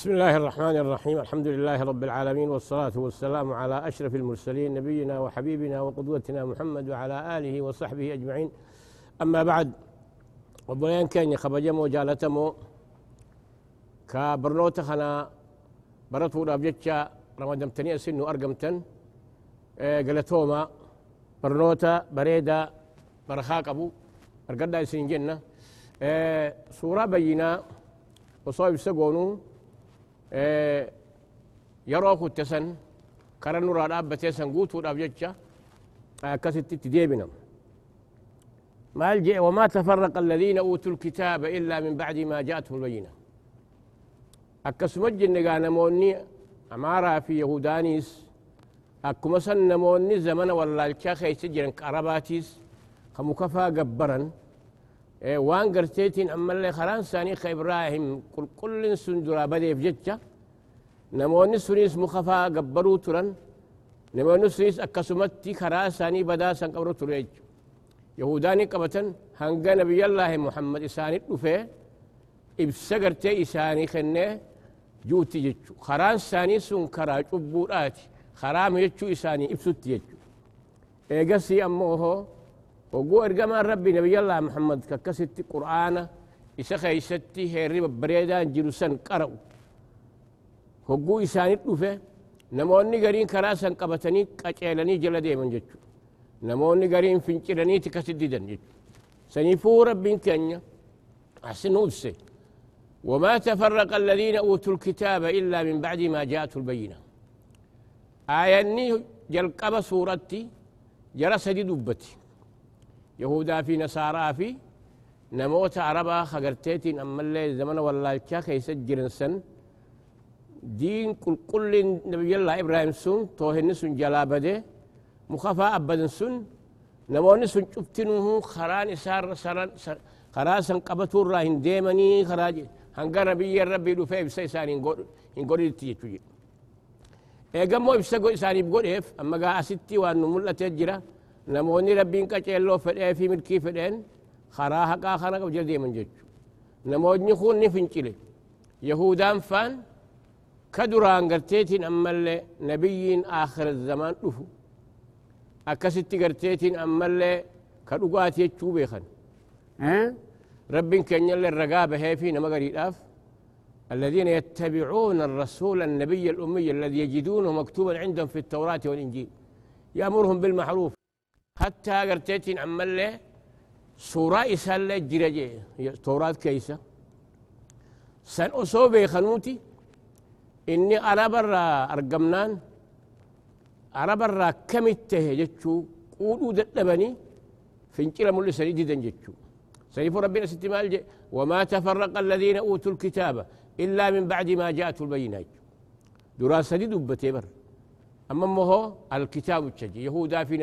بسم الله الرحمن الرحيم الحمد لله رب العالمين والصلاة والسلام على أشرف المرسلين نبينا وحبيبنا وقدوتنا محمد وعلى آله وصحبه أجمعين أما بعد وبلين كان خبجمو جالتمو كبرنوت خنا برتو رابجتشا رمضان تنيا سنو أرقمتن قلتوما برنوتا بريدا برخاك أبو أرقدا سنجنة سورة بينا وصوب سقونو yeroo kutte san kara nurraa dhaabbatee san guutuudhaaf jecha akkasitti itti deebina maal jee wamaa tafarraqa alladhiina uutuu lkitaaba illaa min bacdi maa ja'athum lbayyina akkasuma jenne namoonni amaaraa fi yahudaaniis akkuma san namoonni zamana wallaalchaa keessa jiran qarabaatiis ka gabbaran waan garteetiin ammallee karaan isaanii ka ibraahim qulqullin sun duraa badeef jecha namoonni sunis mukafaa gabbaruu turan namoonni sunis akkasumatti karaa isaanii badaa san qabru ture jechu yahudaanii qabatan hanga nabiyyallaahi muhammad isaanii dhufee ibsa gartee isaanii kennee juuti jechu karaan isaanii sun karaa cubbuudhaati karaama jechuu isaanii ibsutti jechu eegasii ammoo hoo وقو ارقما ربي نبي الله محمد ككست قرآن إسا خيستي هيري بريدان جلسان قرأوا وقو إساني الوفة نموني قرين كراسا قبتني قچيلني جل ديمن جتشو. نموني قرين فنچرني تكسددن جتشو. سنفو ربي كنيا أحسن أبسي وما تفرق الذين أوتوا الكتاب إلا من بعد ما جاءت البينة. آياني جلقب سورتي جرى سدي دبتي. يهودا في نصارى في نموت عربا خقرتيتين أما اللي زمن والله كاكا يسجل سن دين كل كل نبي الله إبراهيم سن توهن سن جلابده مخافا أبدا سن نموني سن شفتنه خران سار سران خراسا قبطور راهن ديمني خراج هنقا نبي الربي دو فيه بسي ساني نقول تيجي eegammoo ibsa isaaniif godheef amma gaa asitti waan nu mul'atee jira namoonni rabbiin qaceelloo fedhee fi milkii fedheen karaa haqaa kana qab jira deeman jechu namoonni kun ni fincile yahudaan faan ka duraan garteetiin ammallee nabiyyiin aakhira zamaan dhufu akkasitti garteetiin ammallee ka dhugaati jechuu beekan rabbiin keenyallee ragaa bahee fi nama gariidhaaf الذين يتبعون الرسول النبي الأمي الذي يجدونه مكتوبا عندهم في التوراة والإنجيل يأمرهم بالمعروف حتى قرتيتين عمال سورة إسال جرجي توراة كيسة. سن أصوبي خنوتي إني أنا برا أرقمنان. أنا برا كم التهجتشو قولوا دلبني. فنجل مولي سنيدي جتشو. سيف ربنا ستمال وما تفرق الذين أوتوا الكتاب إلا من بعد ما جاءت البينات. دراسة دي دبتي بر. أما هو الكتاب التجي يهودا في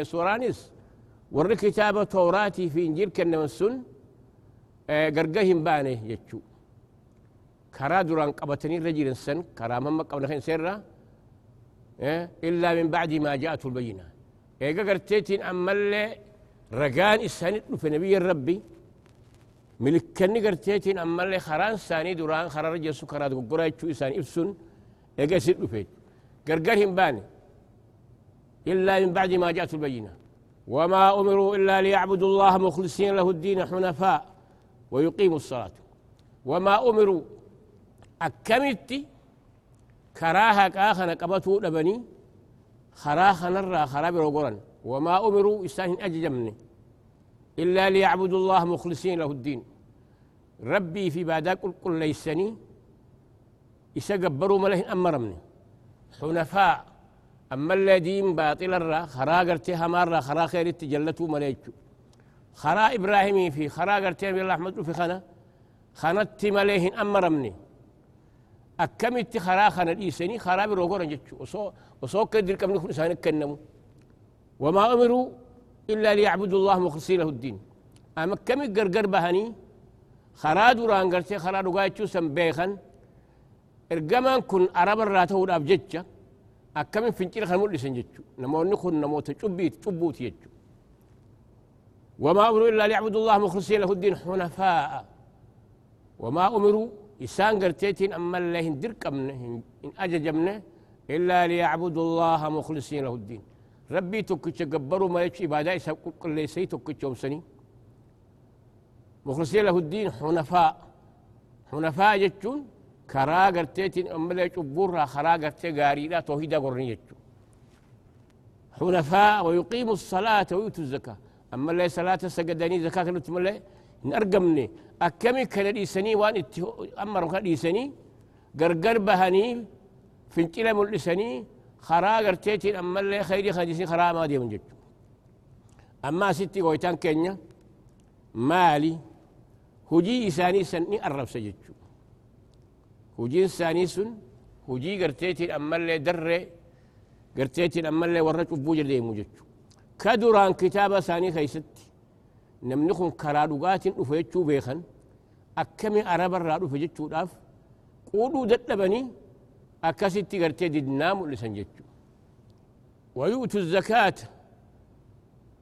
ور كتاب توراتي في إنجيل كنا السن قرقهم بانه يجو كرا دران قبتني رجل السن كرا مما قبل خين سرة إلا من بعد ما جاءت البينة إيقا قرتيتين أما اللي رقان السنة في نبي الربي ملكني قرتيتين أما اللي خران ساني دران خران رجل سكرات قرا يجو إسان إفسن إيقا سيد فيج قرقرهم باني إلا من بعد ما جاءت البينة وما أمروا إلا ليعبدوا الله مخلصين له الدين حنفاء ويقيموا الصلاة. وما أمروا أكملت كراها كاخنا قبطوا لبني خراخا نرى خراب رغورا وما أمروا إسان أججمني إلا ليعبدوا الله مخلصين له الدين. ربي في باداك قل ليسني إسقبروا مله أمرمني. حنفاء أما الذين باطل الرا خرا قرتي همارا خرا خير تجلتوا مليجو خرا إبراهيمي في خرا قرتي الله أحمد في خنا. خنت مليهن أمرمني أكملت خرا خنا الإيساني خرا بروغورا جتشو وصو وصو كدر كم نكون سانك كنمو. وما أمروا إلا ليعبدوا الله مخلصين له الدين. أما كم قرقر بهني خرا دوران قرتي خرا رقايتشو سنبيخن. إرقمان كن أرب الراتو الأبجتشا akkamin fincila kan mul'isan jechu namoonni kun namoota cubbiiti cubbuuti jechu وما أمروا إلا ليعبدوا الله مخلصين له الدين حنفاء وما أمروا إسان قرتيتين أما الله قمنا إن أججمنا إلا ليعبدوا الله مخلصين له الدين ربي تكتش قبروا ما يكشي بعد يسحب كل ليسي تكتش سني مخلصين له الدين حنفاء حنفاء جتون أما الله يكبرها خرا قرتي قاري لا توحيدا قرني جتون حنفاء ويقيموا الصلاة ويؤتوا الزكاة أما الله صلاة سجدني زكاة نتم الله نرقمني أكمي كان ديسني وان أمر كان ديسني قرقر بهني فنتلا ملسني خرا قرتيتين خيري خديسي خرا ما دي جد أما ستي قويتان كينيا مالي هجي إساني سني أرب سجدت هجي إساني سن هجي قرتيتين أما الله دري قرتيتين أما اللي ورج أبوجر دي موجج كدران كتابة ثاني خيست نمنخن كرادوغات أفيتشو بيخن أكمي أرب الرادو فجتشو داف قولوا دتبني أكستي قرتي دنام لسنجتشو ويؤتوا الزكاة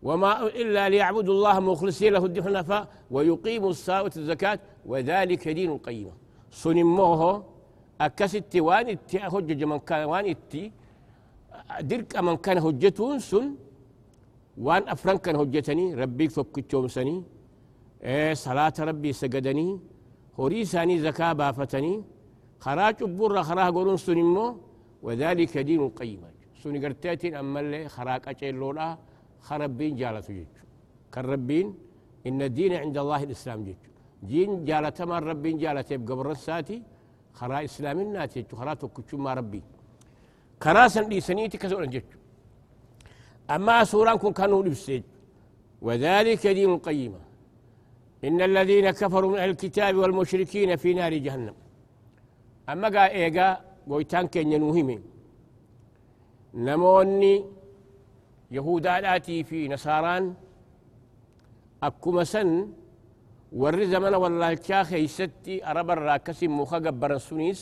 وما إلا ليعبدوا الله مخلصين له الدين حنفاء ويقيموا الصلاة الزكاة وذلك دين القيمة سنموه أكستي وان اتي أخجج من كان وان اتي. درك أمن كان هجتون سن وان أفران كان هجتني ربي فكتشوم سني. إيه صلاة ربي سجدني هوري ساني زكاة بافتني. خراج برا خراه قولون سنمو وذلك دين قيمة سن قرتاتين أما اللي خراك أجيل لولا خربين جالتو جيجو كالربين إن الدين عند الله الإسلام جيجو جين جالت ما ربين جالت يبقى برساتي خرا إسلامنا ناتي خرا تكتشو ما ربي. كراسا لسنيتي كسولا جت أما سورة كن كانوا لبسيج وذلك دين قيمة إن الذين كفروا من الكتاب والمشركين في نار جهنم. أما قا إيقا قويتان كين ينوهمين. نموني يهودا الآتي في نصاران. أكما سن ور زمن والله الكاخي ستي أربا راكسي مخاقب برنسونيس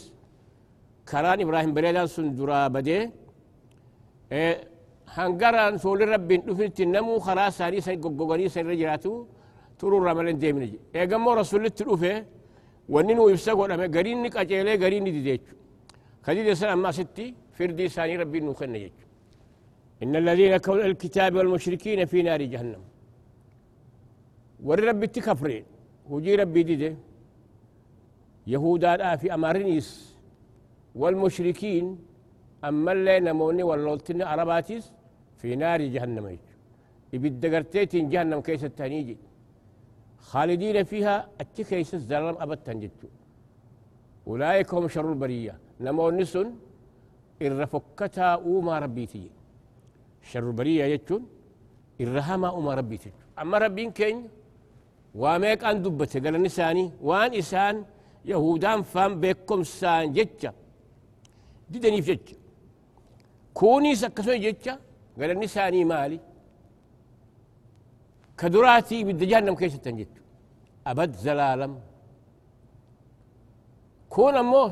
كران إبراهيم بريدان سندرا بدي. إيه هنقران سول ربي نفنت النمو خلاص ساري سن قوقوني سن رجراتو ترو رمالين ديمني إيه قمو رسول التلوفة وننو يفسقوا لما قرين نك أجيلي قرين ديديتش خديد سلام ما ستي فردي ساني ربي نخن يج إن الذين كون الكتاب والمشركين في نار جهنم. ور ربي تكفرين. وجي ربي ديدي يهودا في أمارنيس والمشركين أما اللي نموني واللولتن عرباتيس في نار جهنم يبد قرتيتين جهنم كيس التانيجي خالدين فيها التكيس الزلم أبد تنجتو أولئك هم شر البرية نموني سن إرفكتا أوما ربيتي شر البرية يجتون إرهما أوما ربيتي أما ربين كين واميك أن دبته قال نساني وان إسان يهودان فام بكم سان جتشا. ديدني في جتشا. كوني سكسوي جتشا قال النساني مالي. كدراتي بالدجانم كيش تنجت أبد زلالم. كون أمو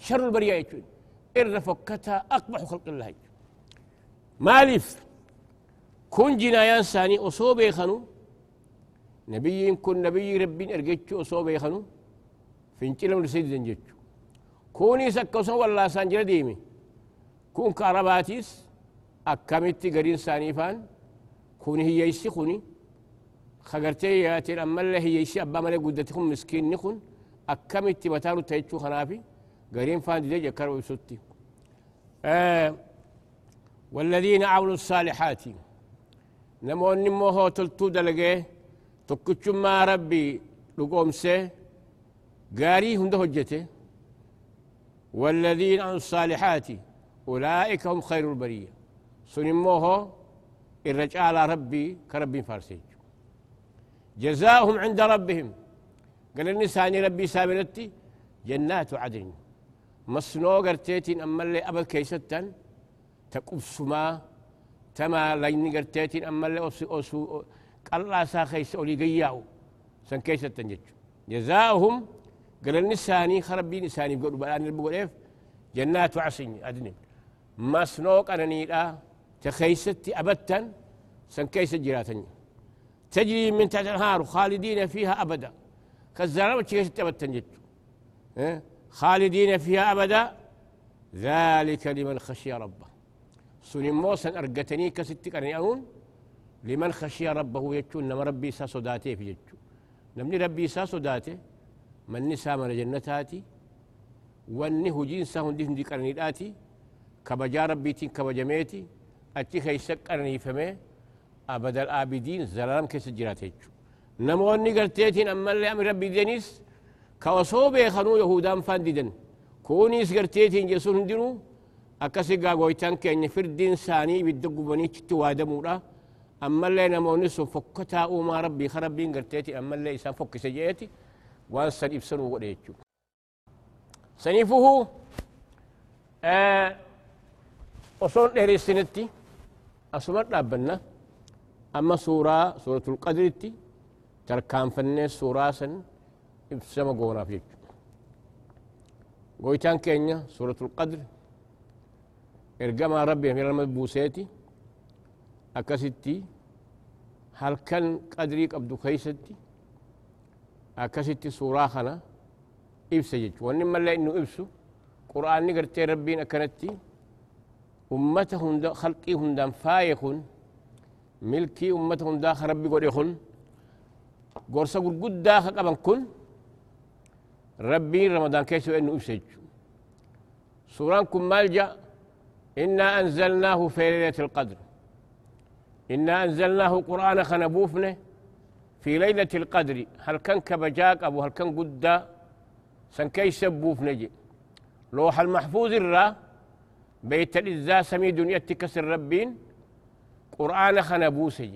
شر البرية يجون إر فكتها أقبح خلق الله مالف كون جنايان ساني أصوبي خنو. نبي كن نبي ربي أرجتشو أصوبي خنو فينشلم لسيد جتشو كوني سكسو والله سانجر ديمي. كون كارباتيس أكمتي قرين سانيفان كوني هي يسي خوني. خغرتي ياتي أما الله هي يسي أبا ملي قدتكم مسكين نخون. أكمتي بتارو تيتشو خنافي. قرين فان دي جكر ويسوتي. آه والذين عملوا الصالحات. نمو نمو هو تلتو دلقه تكتشو ما ربي لقوم سي قاري هنده هجته والذين عن الصالحات أولئك هم خير البرية سنموه الرجال ربي كربي فارسي جزاؤهم عند ربهم قال النسان ربي سابنتي جنات عدن مصنوع قرتيتين أما اللي أبد كيستا تقبس ما تما لين قرتيتين أما اللي أسو أسو قال سا خيس أولي قياو. سن كيستا جزاؤهم قال النساني خربي نساني بقول بلان بقول جنات عسن أدن مسنوق أنا نيلا تخيستي أبدا. سن كيس تجري من تحت الأنهار خالدين فيها أبدا. كالزلمة كيس أبدا إيه؟ خالدين فيها أبدا. ذلك لمن خشي ربه. سن موسى أرقتني كستك أرني لمن خشي ربه يجو نما ربي سا صداته في يجو نمني ربي سا صداته من نسا من جنتاتي واني هجين سا هندي هندي قرني داتي كبجا ربيتين كبجميتي أتي خيسك قرني فمي أبدا الآبدين زلالم كيس جرات يجو نموني قرتيتين أما اللي أمر ربي دينيس كوسو بيخنو يهودان فانددن كونيس قرتيتين جسون هندنو أكسي قاقويتان كأن فردين ساني بدقو بنيتي وادمورا أما اللي نموني سن فكتا أوما ربي خربين قرتيتي أما اللي إسان فك سجيتي وان سن إبسنو وديتشو سنيفه آه وصول ديري سنتي أسمر ربنا أما سورة سورة القدر تركان فني سورة سن إبسما قونا فيك. قويتان كينيا سورة القدر. إرقما ربي من المبوسيتي. أكستي هل كان قدري قبدو كيستي أكستي سورة خنا إبسجج وانما لا إنه إبسو قرآن نقرتي ربين أكنتي أمتهم دا خلقي هندام فايخون ملكي أمتهم دا ربي قد يخون قرصة قد دا قبن كن ربي رمضان كيسو إنه إبسج سوران كم مالجأ إنا أنزلناه في ليلة القدر إنا أنزلناه قرآن خنبوفنه في ليلة القدر. هل كان كبجاك أبو هل كان قد سن كي سبوف نجي لوح المحفوظ الرا بيت الإزا سمي دنيا تكسر ربين قرآن خنبوسي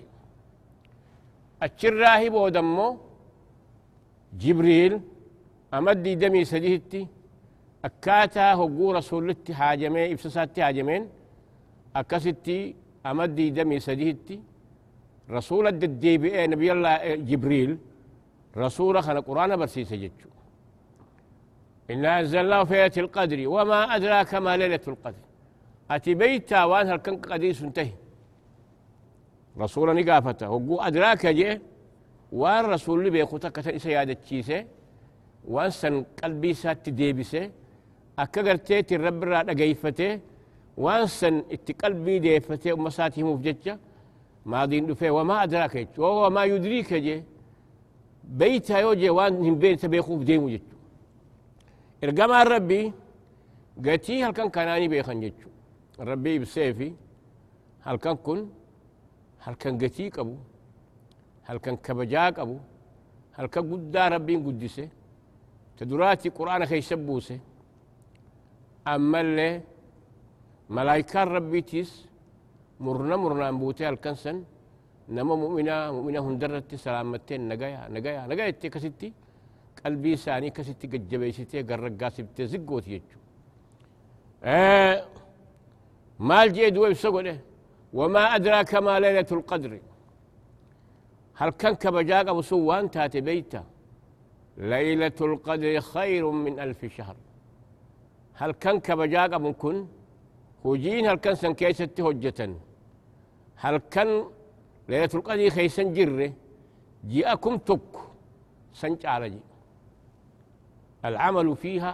الشراهي بودمو جبريل أمدي دمي سديهتي أكاتا هقو رسولتي حاجمين إبساساتي حاجمين أكستي أمدي دمي سديهتي رسول الددي بئي نبي الله جبريل. رسول خنا قرآن برسيس جتشو إنا أنزلناه في ليلة القدر وما أدراك ما ليلة القدر. أتي بيتا وان هل كان قديس انتهي. رسول نقافته. وقو أدراك جي. وأن رسول لي بيخوتا سيادة تشيسي وأن سن قلبي سات ديبسي أكا قرتيتي الرب را لقيفته وان سن اتي قلبي ديفته ومساتي مفججة ما دين دفه وما أدراك وهو ما يدريك جي بيتا يوجي وان هم بيت بيخوف ديمو جتو إرقما ربي قتي هل كان كاناني بيخن جتشو ربي بسيفي هل كان كن هل كان قتيك أبو هل كان كبجاك أبو هل كان قد ربي قدسه تدراتي قرآن خي سبوسه أما اللي ملايكا ربي تيس مرنا مرنا بوتي هل كان سن نما مؤمنة مؤمنة هندرت سلامتين نجايا نجايا نجايا تكستي قلبي ساني كستي قد جبيستي قرقا سبتي زقوت يجو. آه مال جيد ويبسقوا وما أدراك ما ليلة القدر. هل كان كبجاق أبو سوان تاتي بيتا؟ ليلة القدر خير من ألف شهر. هل هجين هل كان سن كيستي هجة هل كان ليلة القدر خيسن جره جاءكم تك سنج العمل فيها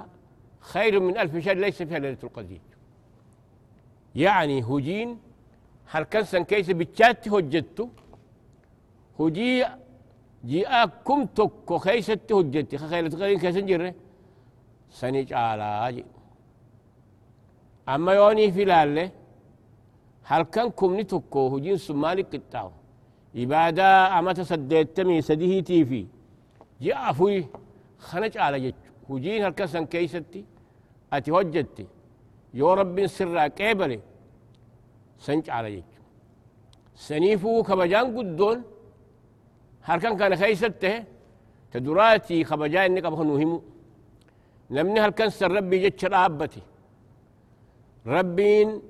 خير من ألف شهر ليس فيها ليلة القدر. يعني هجين هل كان سن كيس بتشات هجتو هجي جاءكم تكو خيست هجتي. خيلة غير سنج جي أما يوني في لالة هل كان كمني تكو هجين سمالي قطعو إبادة أما تصديتمي سديه تيفي جاء فوي خنج على جج هجين هل كان سن كيستي أتي هجتي يو رب سرا قبلي سنج على جج سنيفو كبجان قدون هل كان كان خيسته تدراتي خبجان انك ابخن مهمو نمني هل كان سر ربي جتش رابتي ربين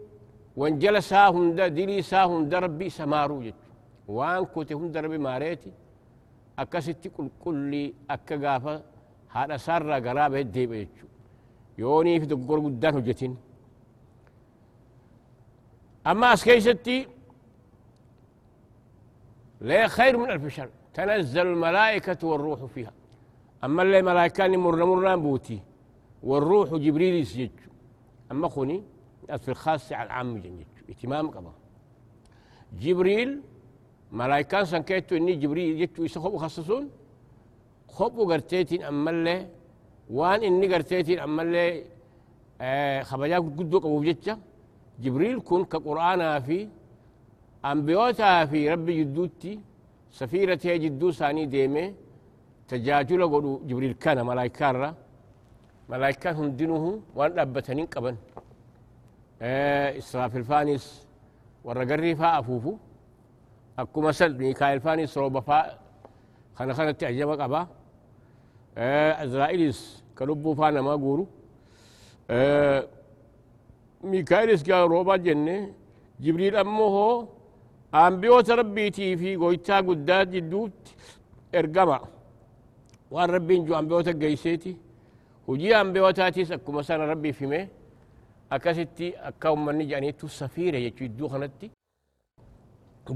وانجل ساهم دا دلي ساهم دا ربي سمارو جتش وان كنت هم دا ربي ماريتي أكستي كل كل أكا غافا هذا سر غرابة ديبا جتش يوني في دقور قدان هجتين أما أسكيستي لا خير من ألف شهر تنزل الملائكة والروح فيها. أما اللي ملائكة مر مرنا بوتي والروح جبريل يسجد. أما خوني في الخاص على العام جنجد اهتمام قبا جبريل ملايكان سنكيتو إني جبريل جتو يسخبوا خصصون خبوا قرتيتين أما اللي وان إني قرتيتين أما اللي آه خبجا قدو قبو جتشا جبريل كن كقرآن في أنبيوتا في ربي جدوتي سفيرة جدو ساني ديمي. تجاجل قدو جبريل كان ملايكان را. ملايكان هندنوه وان أبتنين قبن. إسرافيل فانيس ورقري فا أفوفو أكو مسل ميكائيل فانيس روبا فا خنا خنا تعجب قبا آه إسرائيليس كلبو فانا ما قورو آه ميكائيلس قال روبا جنة جبريل أمه أنبيوت ربيتي في قويتا قداد جدوت إرقما وان ربين جو أنبيوت قيسيتي hujii ambiyootaatiis akkuma sana rabbiif hime أكاسيتي أكاو من جانيتو سفيرة يجو يدو خنتي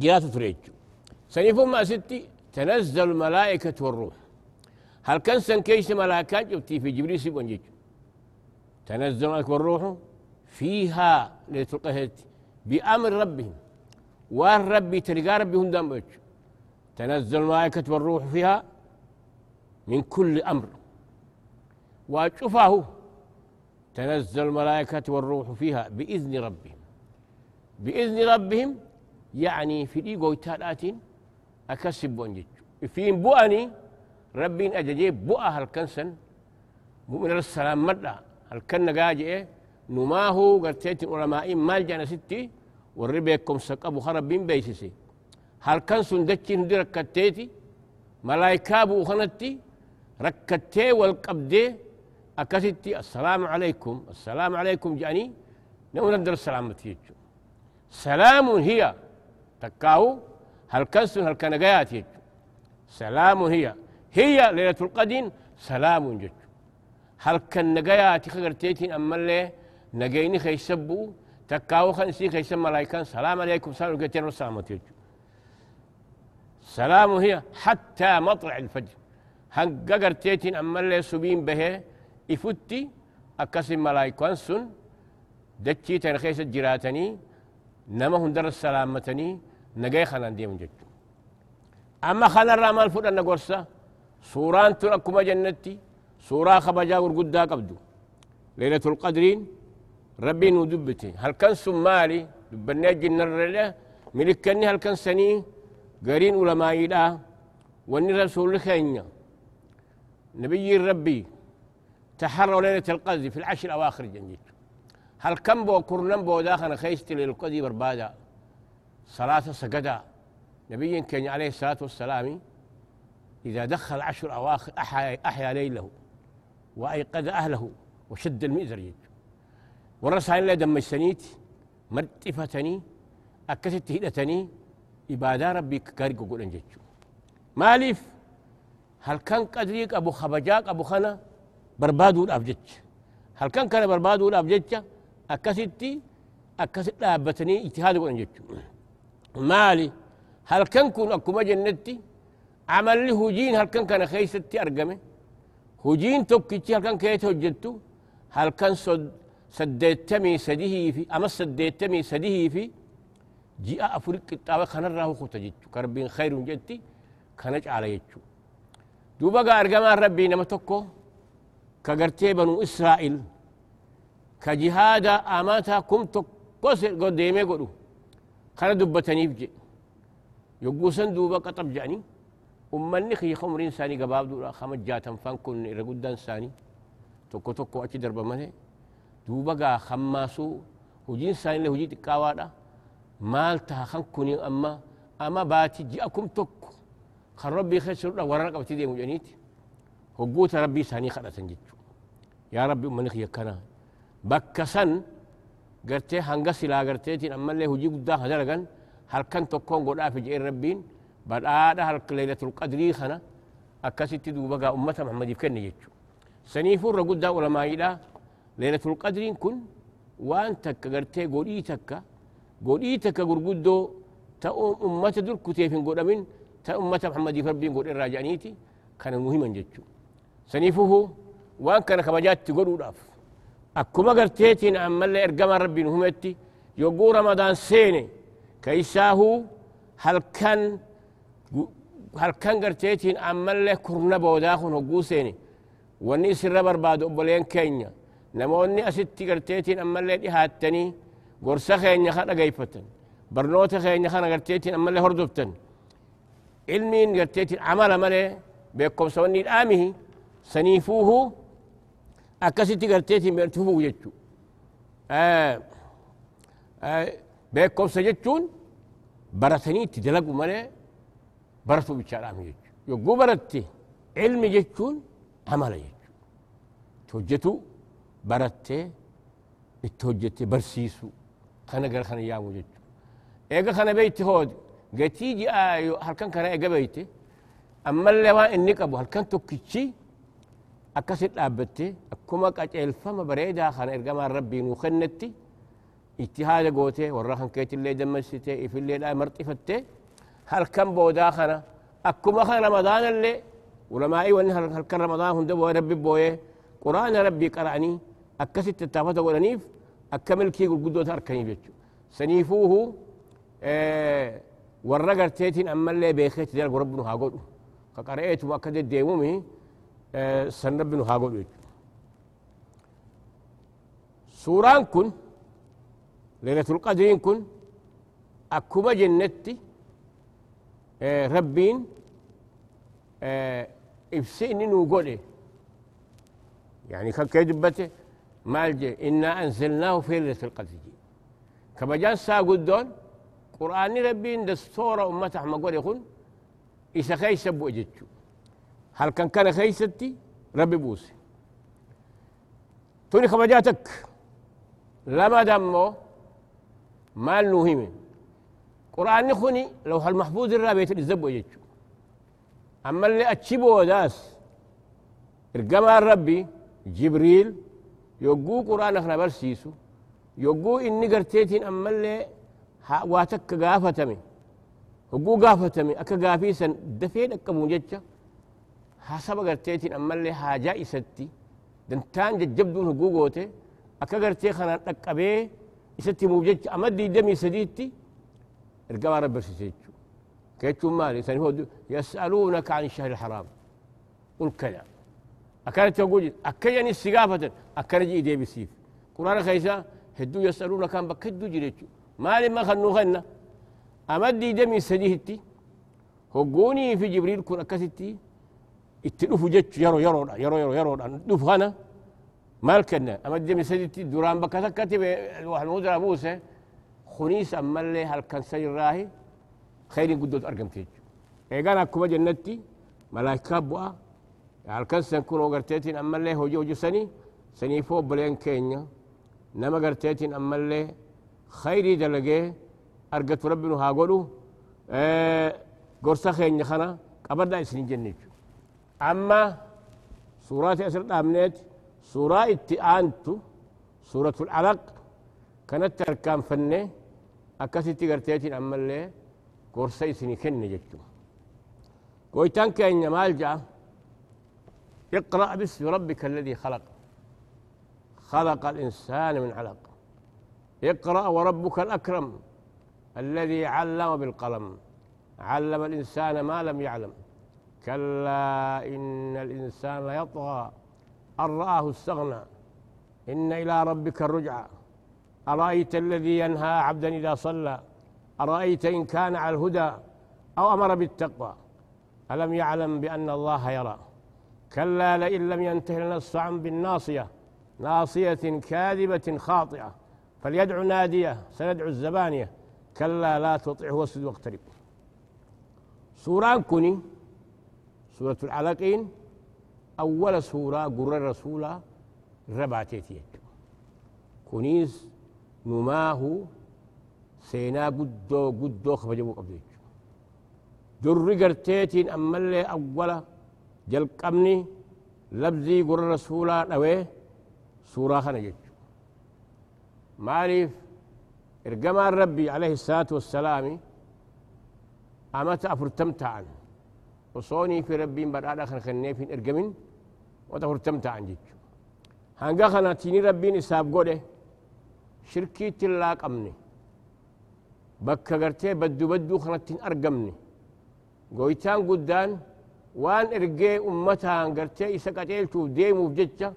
جيات تريجو سنيفو ما ستي تنزل الملائكة والروح هل كان سنكيس ملائكة جبتي في جبريل سيبون جيجو تنزل الملائكة والروح فيها لتلقهت بأمر ربهم والرب تلقى ربهم دام بيجو تنزل الملائكة والروح فيها من كل أمر وأشوفه تنزل الملائكة والروح فيها بإذن ربهم. بإذن ربهم يعني في دي قويتات أكسب بونجج في بؤني ربي أججيب بؤا هل كنسن مؤمن السلام مدى هل كن قاجئ نماه قرتيت علماء مال جانا ستي والربيكم سقبوا خرب بين بيسسي هل كنسن دتشي ندي ركتيتي ملايكا بو خنتي ركتي والقبدي أكستي السلام عليكم. السلام عليكم جاني نو ندر السلام تيجو. سلام هي تكاو هل كنسن هل كنقيات يجو سلام هي هي ليلة القدر سلام جج هل كنقيات خغرتيتين أما اللي نقيني خيسبو. تكاو خنسي خيسب ملايكان سلام عليكم سلام عليكم السلام تيجو. سلام هي حتى مطلع الفجر. هنققرتيتين أما اللي سبين به ifutti akkasin malaayikoon sun dachii tana keessa jiraatanii nama hundarra salaammatanii nagaya kanaan deeman jechuudha. Amma kanarraa maal fudhanna gorsa suuraan tun akkuma jennatti suuraa kabajaa gurguddaa qabdu. Leelatul qadriin rabbiin nu dubbite halkan sun maali dubbannee jinnarra milikkanni halkan sanii gariin ulamaayiidhaa wanni rasuulli keenya nabiyyiin rabbii تحروا ليلة القدر في العشر الأواخر جنجيت هل كم بو كرنم بو داخل خيست للقدر بربادا؟ صلاة سجدا. نبي كان عليه الصلاة والسلام إذا دخل عشر أواخر أحيا, أحيا ليله وأيقظ أهله وشد المئزر جد ورسها إلا دم السنيت مرتفتني أكست هدتني إبادة ربي كارك قول مالف هل كان قدريك أبو خبجاك أبو خنا؟ Barbaaduudhaaf jecha halkan kana barbaaduudhaaf jecha akkasitti akkasit dhaabbatanii ijtihaada godhan jechuudha maali halkan kun akkuma jennetti amalli hujiin halkan kana keessatti argame hujiin tokkichi halkan keessa hojjettu halkan saddeettamii sadihii fi ama saddeettamii sadihii fi ji'a afuri qixxaawe kanarraa hukuta jechu ka rabbiin khayruun jetti kana caala jechu duuba gaa argamaan rabbii nama tokko كغرتي بنو إسرائيل كجهاد أماتا كم تقص قديمي قدو كان دبتني بجي. يقوسن دوبا قطب جاني أمني خي خمر إنساني قباب دولا خمج جاتم فان كن رقودان ساني. توكو توكو أتي دربا مالي دوبا قا خماسو هجين ساني له هجي تكاوادا مال تها خان كوني أما أما باتي جاكم توكو خان ربي خسر ورنا قبتي دي مجانيتي هقوت ربي ساني خلصن جتشو يا ربي أمني خي كنا بكسن قرتي هنگا سلا قرتيتين أما اللي هجي قدا هدرقن هل كان تكون قد في جئر ربين. بعد آده هل ليلة القدر خنا. أكاسي تدو بقى أمة محمد يفكرني جتشو سنيفور قدا علماء إلى ليلة القدر كن. وان تك قرتي قولي تك قولي تك قرقدو تا أمة دول كتيفين قد أمين. تا أمة محمد يفربين قد الراجعنيتي كان مهما جتشو سنيفه وان كان كبجات تقولوا داف. أكما قرتيتين أما اللي إرقام ربي نهمتي. يقول رمضان سيني. كيساهو هل كان هل كان قرتيتين أما اللي كرنا بوداخن هقو سيني. واني سر برباد أبولين كينيا. نموني أستي قرتيتين أما اللي إهاتني. قرصة خينيا خانا قيفتن. برنوتا خينيا خانا قرتيتين أما اللي هردبتن علمين قرتيتين عمل مالي بيكم سواني الآمه سنيفوه أكسيتي قرتيتين بيرتفوه يجو آه آه بيكم سجتون برتني تدلقوا مالي برتو بيشارام يجو يقو برتي علم جتون عمل يجو توجتو برتي اتوجتي برسيسو خنا قال خنا يامو جتو ايقا خنا بيتي هود قتيجي آيو هلكن كان ايقا بيتي أما اللي وان إني قبو هلكن توكيتشي أكسر لابتي أكما قاچ فما بريدا خان إرقام ربي نوخنتي اجتهاد قوتي وراخن كيت اللي دمستي في اللي لا مرطفتي هل كم بودا خنا أكما خان رمضان اللي ولما أي وان هل كان رمضان هم دبوا ربي بويه قرآن ربي قرأني أكست التافة ولنيف أكمل كي قل قدوت أركني بيتشو سنيفوه آه ورقر تيتين أما اللي بيخيت ديال ربنا هاقولوا كقرأت وأكد الديمومي آه سن ربنا هاقولوا سوران كن ليلة القدر كن أكما جنتي ربين إفسيني نوغولي يعني كان كيدبته مالجي إنا أنزلناه في ليلة القدر كما جان ساقود دون قرآن ربين دستور أمة أحمد قول يقول إذا خيس أجتشو هل كان كان خيستي ربي بوسي. توني كما جاتك. لما دمو مال نوهيم قرآن نخوني لو هالمحفوظ الرابط الزبو أجتشو أما اللي أتشبو داس. إرقما ربي جبريل يوقو قرآن أخنا برسيسو يوقو إني قرتيتين أما اللي واتك قافتمي وقو قافتمي أكا قافيسا دفين أكا موججة حسب قرتيتين أما اللي حاجة إستي دنتان ججبدون حقوقوتي أكا قرتي خنا أكبي إستي موججة أمدي دمي سديتي إرقما رب برسيسيتشو كيتشو مالي سنهو يسألونك عن الشهر الحرام قل كذا أكانت تقول أكيني السقافة أكان جي دي بسيف قرآن خيسا هدو يسألون كان بكدو جريتشو مالي ما خنو خنا أمدي دمي سديهتي هقوني في جبريل كون أكستي يرو يرو يرو يرو دوف خنا مال كنا أمدي دمي سديهتي دوران بكتكتي الواحد المدرى موسى خنيس أما اللي هل كان سير راهي خير قدوت أرقم تيجو إيقانا كوبا جنتي ملايكا بوا halkan san kunoo garteetiin ammallee hojii hojisanii saniifoo obboleen keenya nama garteetiin ammallee khayrii dalagee argatu rabbi nu haa godhu gorsa keenya kana qabadhaa isin jenne jechu أما سورة أسر أمنيت سورة التئانت سورة العلق كانت تركان فنة أكاسي تغرتيتين أما اللي قرسي سنكن جدتو قويتان كأن يمال جاء اقرأ باسم ربك الذي خلق. خلق الإنسان من علق. اقرأ وربك الأكرم الذي علم بالقلم. علم الإنسان ما لم يعلم. كلا إن الإنسان ليطغى. أن رآه استغنى. إن إلى ربك الرجعى. أرأيت الذي ينهى عبدا إذا صلى؟ أرأيت إن كان على الهدى أو أمر بالتقوى؟ ألم يعلم بأن الله يرى. كلا لئن لم ينته لنصعا بالناصية. ناصية كاذبة خاطئة. فليدع نادية. سندعو الزبانية. كلا لا تطعه واسجد واقترب. سورة كني سورة العلقين أول سورة قرر الرسول رباتيتيك كنيز نماه سينا قدو قدو خبجبو قبضيك جرر قرتيتين أما اللي أولا جل قمني لبزي قرر الرسول نوي سورة خنجيك معرف إرقما ربي عليه الصلاة والسلام أمت أفرتمت عنه ta'an osoonii fi rabbiin badhaadha kan kenneef hin ergamin وتفرتمت عن جيش هنگا خنا تيني ربين إساب قوله شركي تلاك أمني. بكا قرتي بدو بدو خنتين أرقمني. قويتان قدان وان إرقي أمتها قرتي إسا قتيل شوف ديمو بججة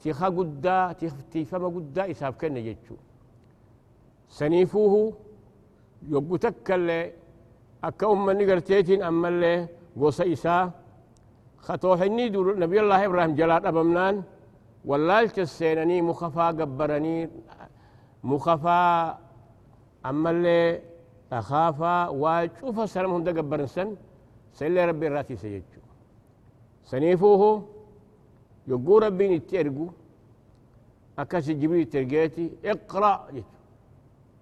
تيخا قدا تيفما قدا إساب كن جيتشو سنيفوه يبقو تكالي أكا أمني قرتيتين أما اللي قوسا إسا خطوحني دور نبي الله إبراهيم جلال أبمنان. واللالت السيناني مخفا قبرني. مخفا أما اللي أخافا وشوف سلام هندا قبرن سن. سيلي ربي راتي سيجو سنيفوه يقول ربي نتيرقو. أكاس جبريل ترقيتي. اقرأ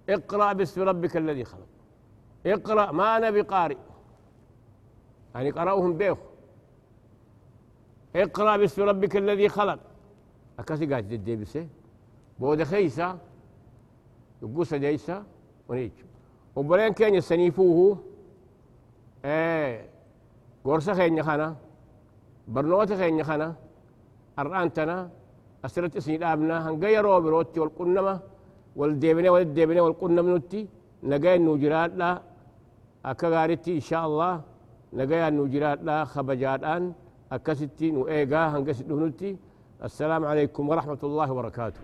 اقرأ باسم ربك الذي خلق. اقرأ ما أنا بقارئ. يعني قرأهم بيخ. اقرأ باسم ربك الذي خلق. أكاسي قاعد تدي بسه بود خيسا يقول سجيسا ونيج. وبلين كان يسنيفوه إيه قرصة خين خنا برنوت خين خنا أرآنتنا. أسرت اسني الأبنا هنغيروا بروتي والقنمة. والديبنة والديبنة والقنمة نوتي. نجاي نوجرات لا. أكغارتي إن شاء الله. نجاي نوجرات لا خبجات أن أكستي نؤيجا هنقصد السلام عليكم ورحمة الله وبركاته